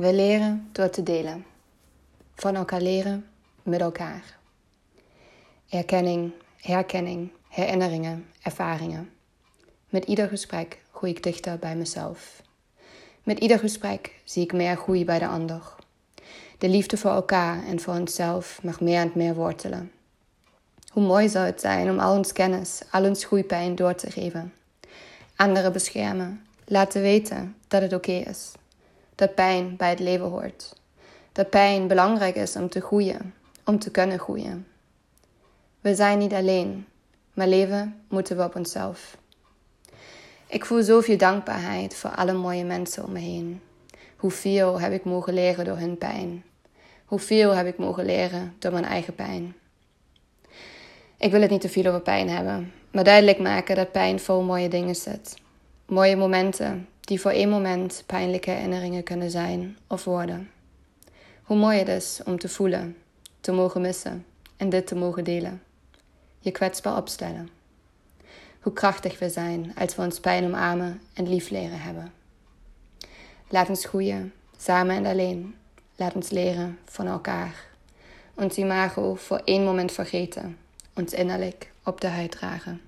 We leren door te delen. Van elkaar leren met elkaar. Erkenning, herkenning, herinneringen, ervaringen. Met ieder gesprek groei ik dichter bij mezelf. Met ieder gesprek zie ik meer groei bij de ander. De liefde voor elkaar en voor onszelf mag meer en meer wortelen. Hoe mooi zou het zijn om al ons kennis, al ons groeipijn door te geven. Anderen beschermen, laten weten dat het oké is. Dat pijn bij het leven hoort. Dat pijn belangrijk is om te groeien, om te kunnen groeien. We zijn niet alleen, maar leven moeten we op onszelf. Ik voel zoveel dankbaarheid voor alle mooie mensen om me heen. Hoeveel heb ik mogen leren door hun pijn? Hoeveel heb ik mogen leren door mijn eigen pijn? Ik wil het niet te veel over pijn hebben, maar duidelijk maken dat pijn vol mooie dingen zit. Mooie momenten die voor één moment pijnlijke herinneringen kunnen zijn of worden. Hoe mooi het is om te voelen, te mogen missen en dit te mogen delen. Je kwetsbaar opstellen. Hoe krachtig we zijn als we ons pijn omarmen en lief leren hebben. Laat ons groeien, samen en alleen. Laat ons leren van elkaar. Ons imago voor één moment vergeten. Ons innerlijk op de huid dragen.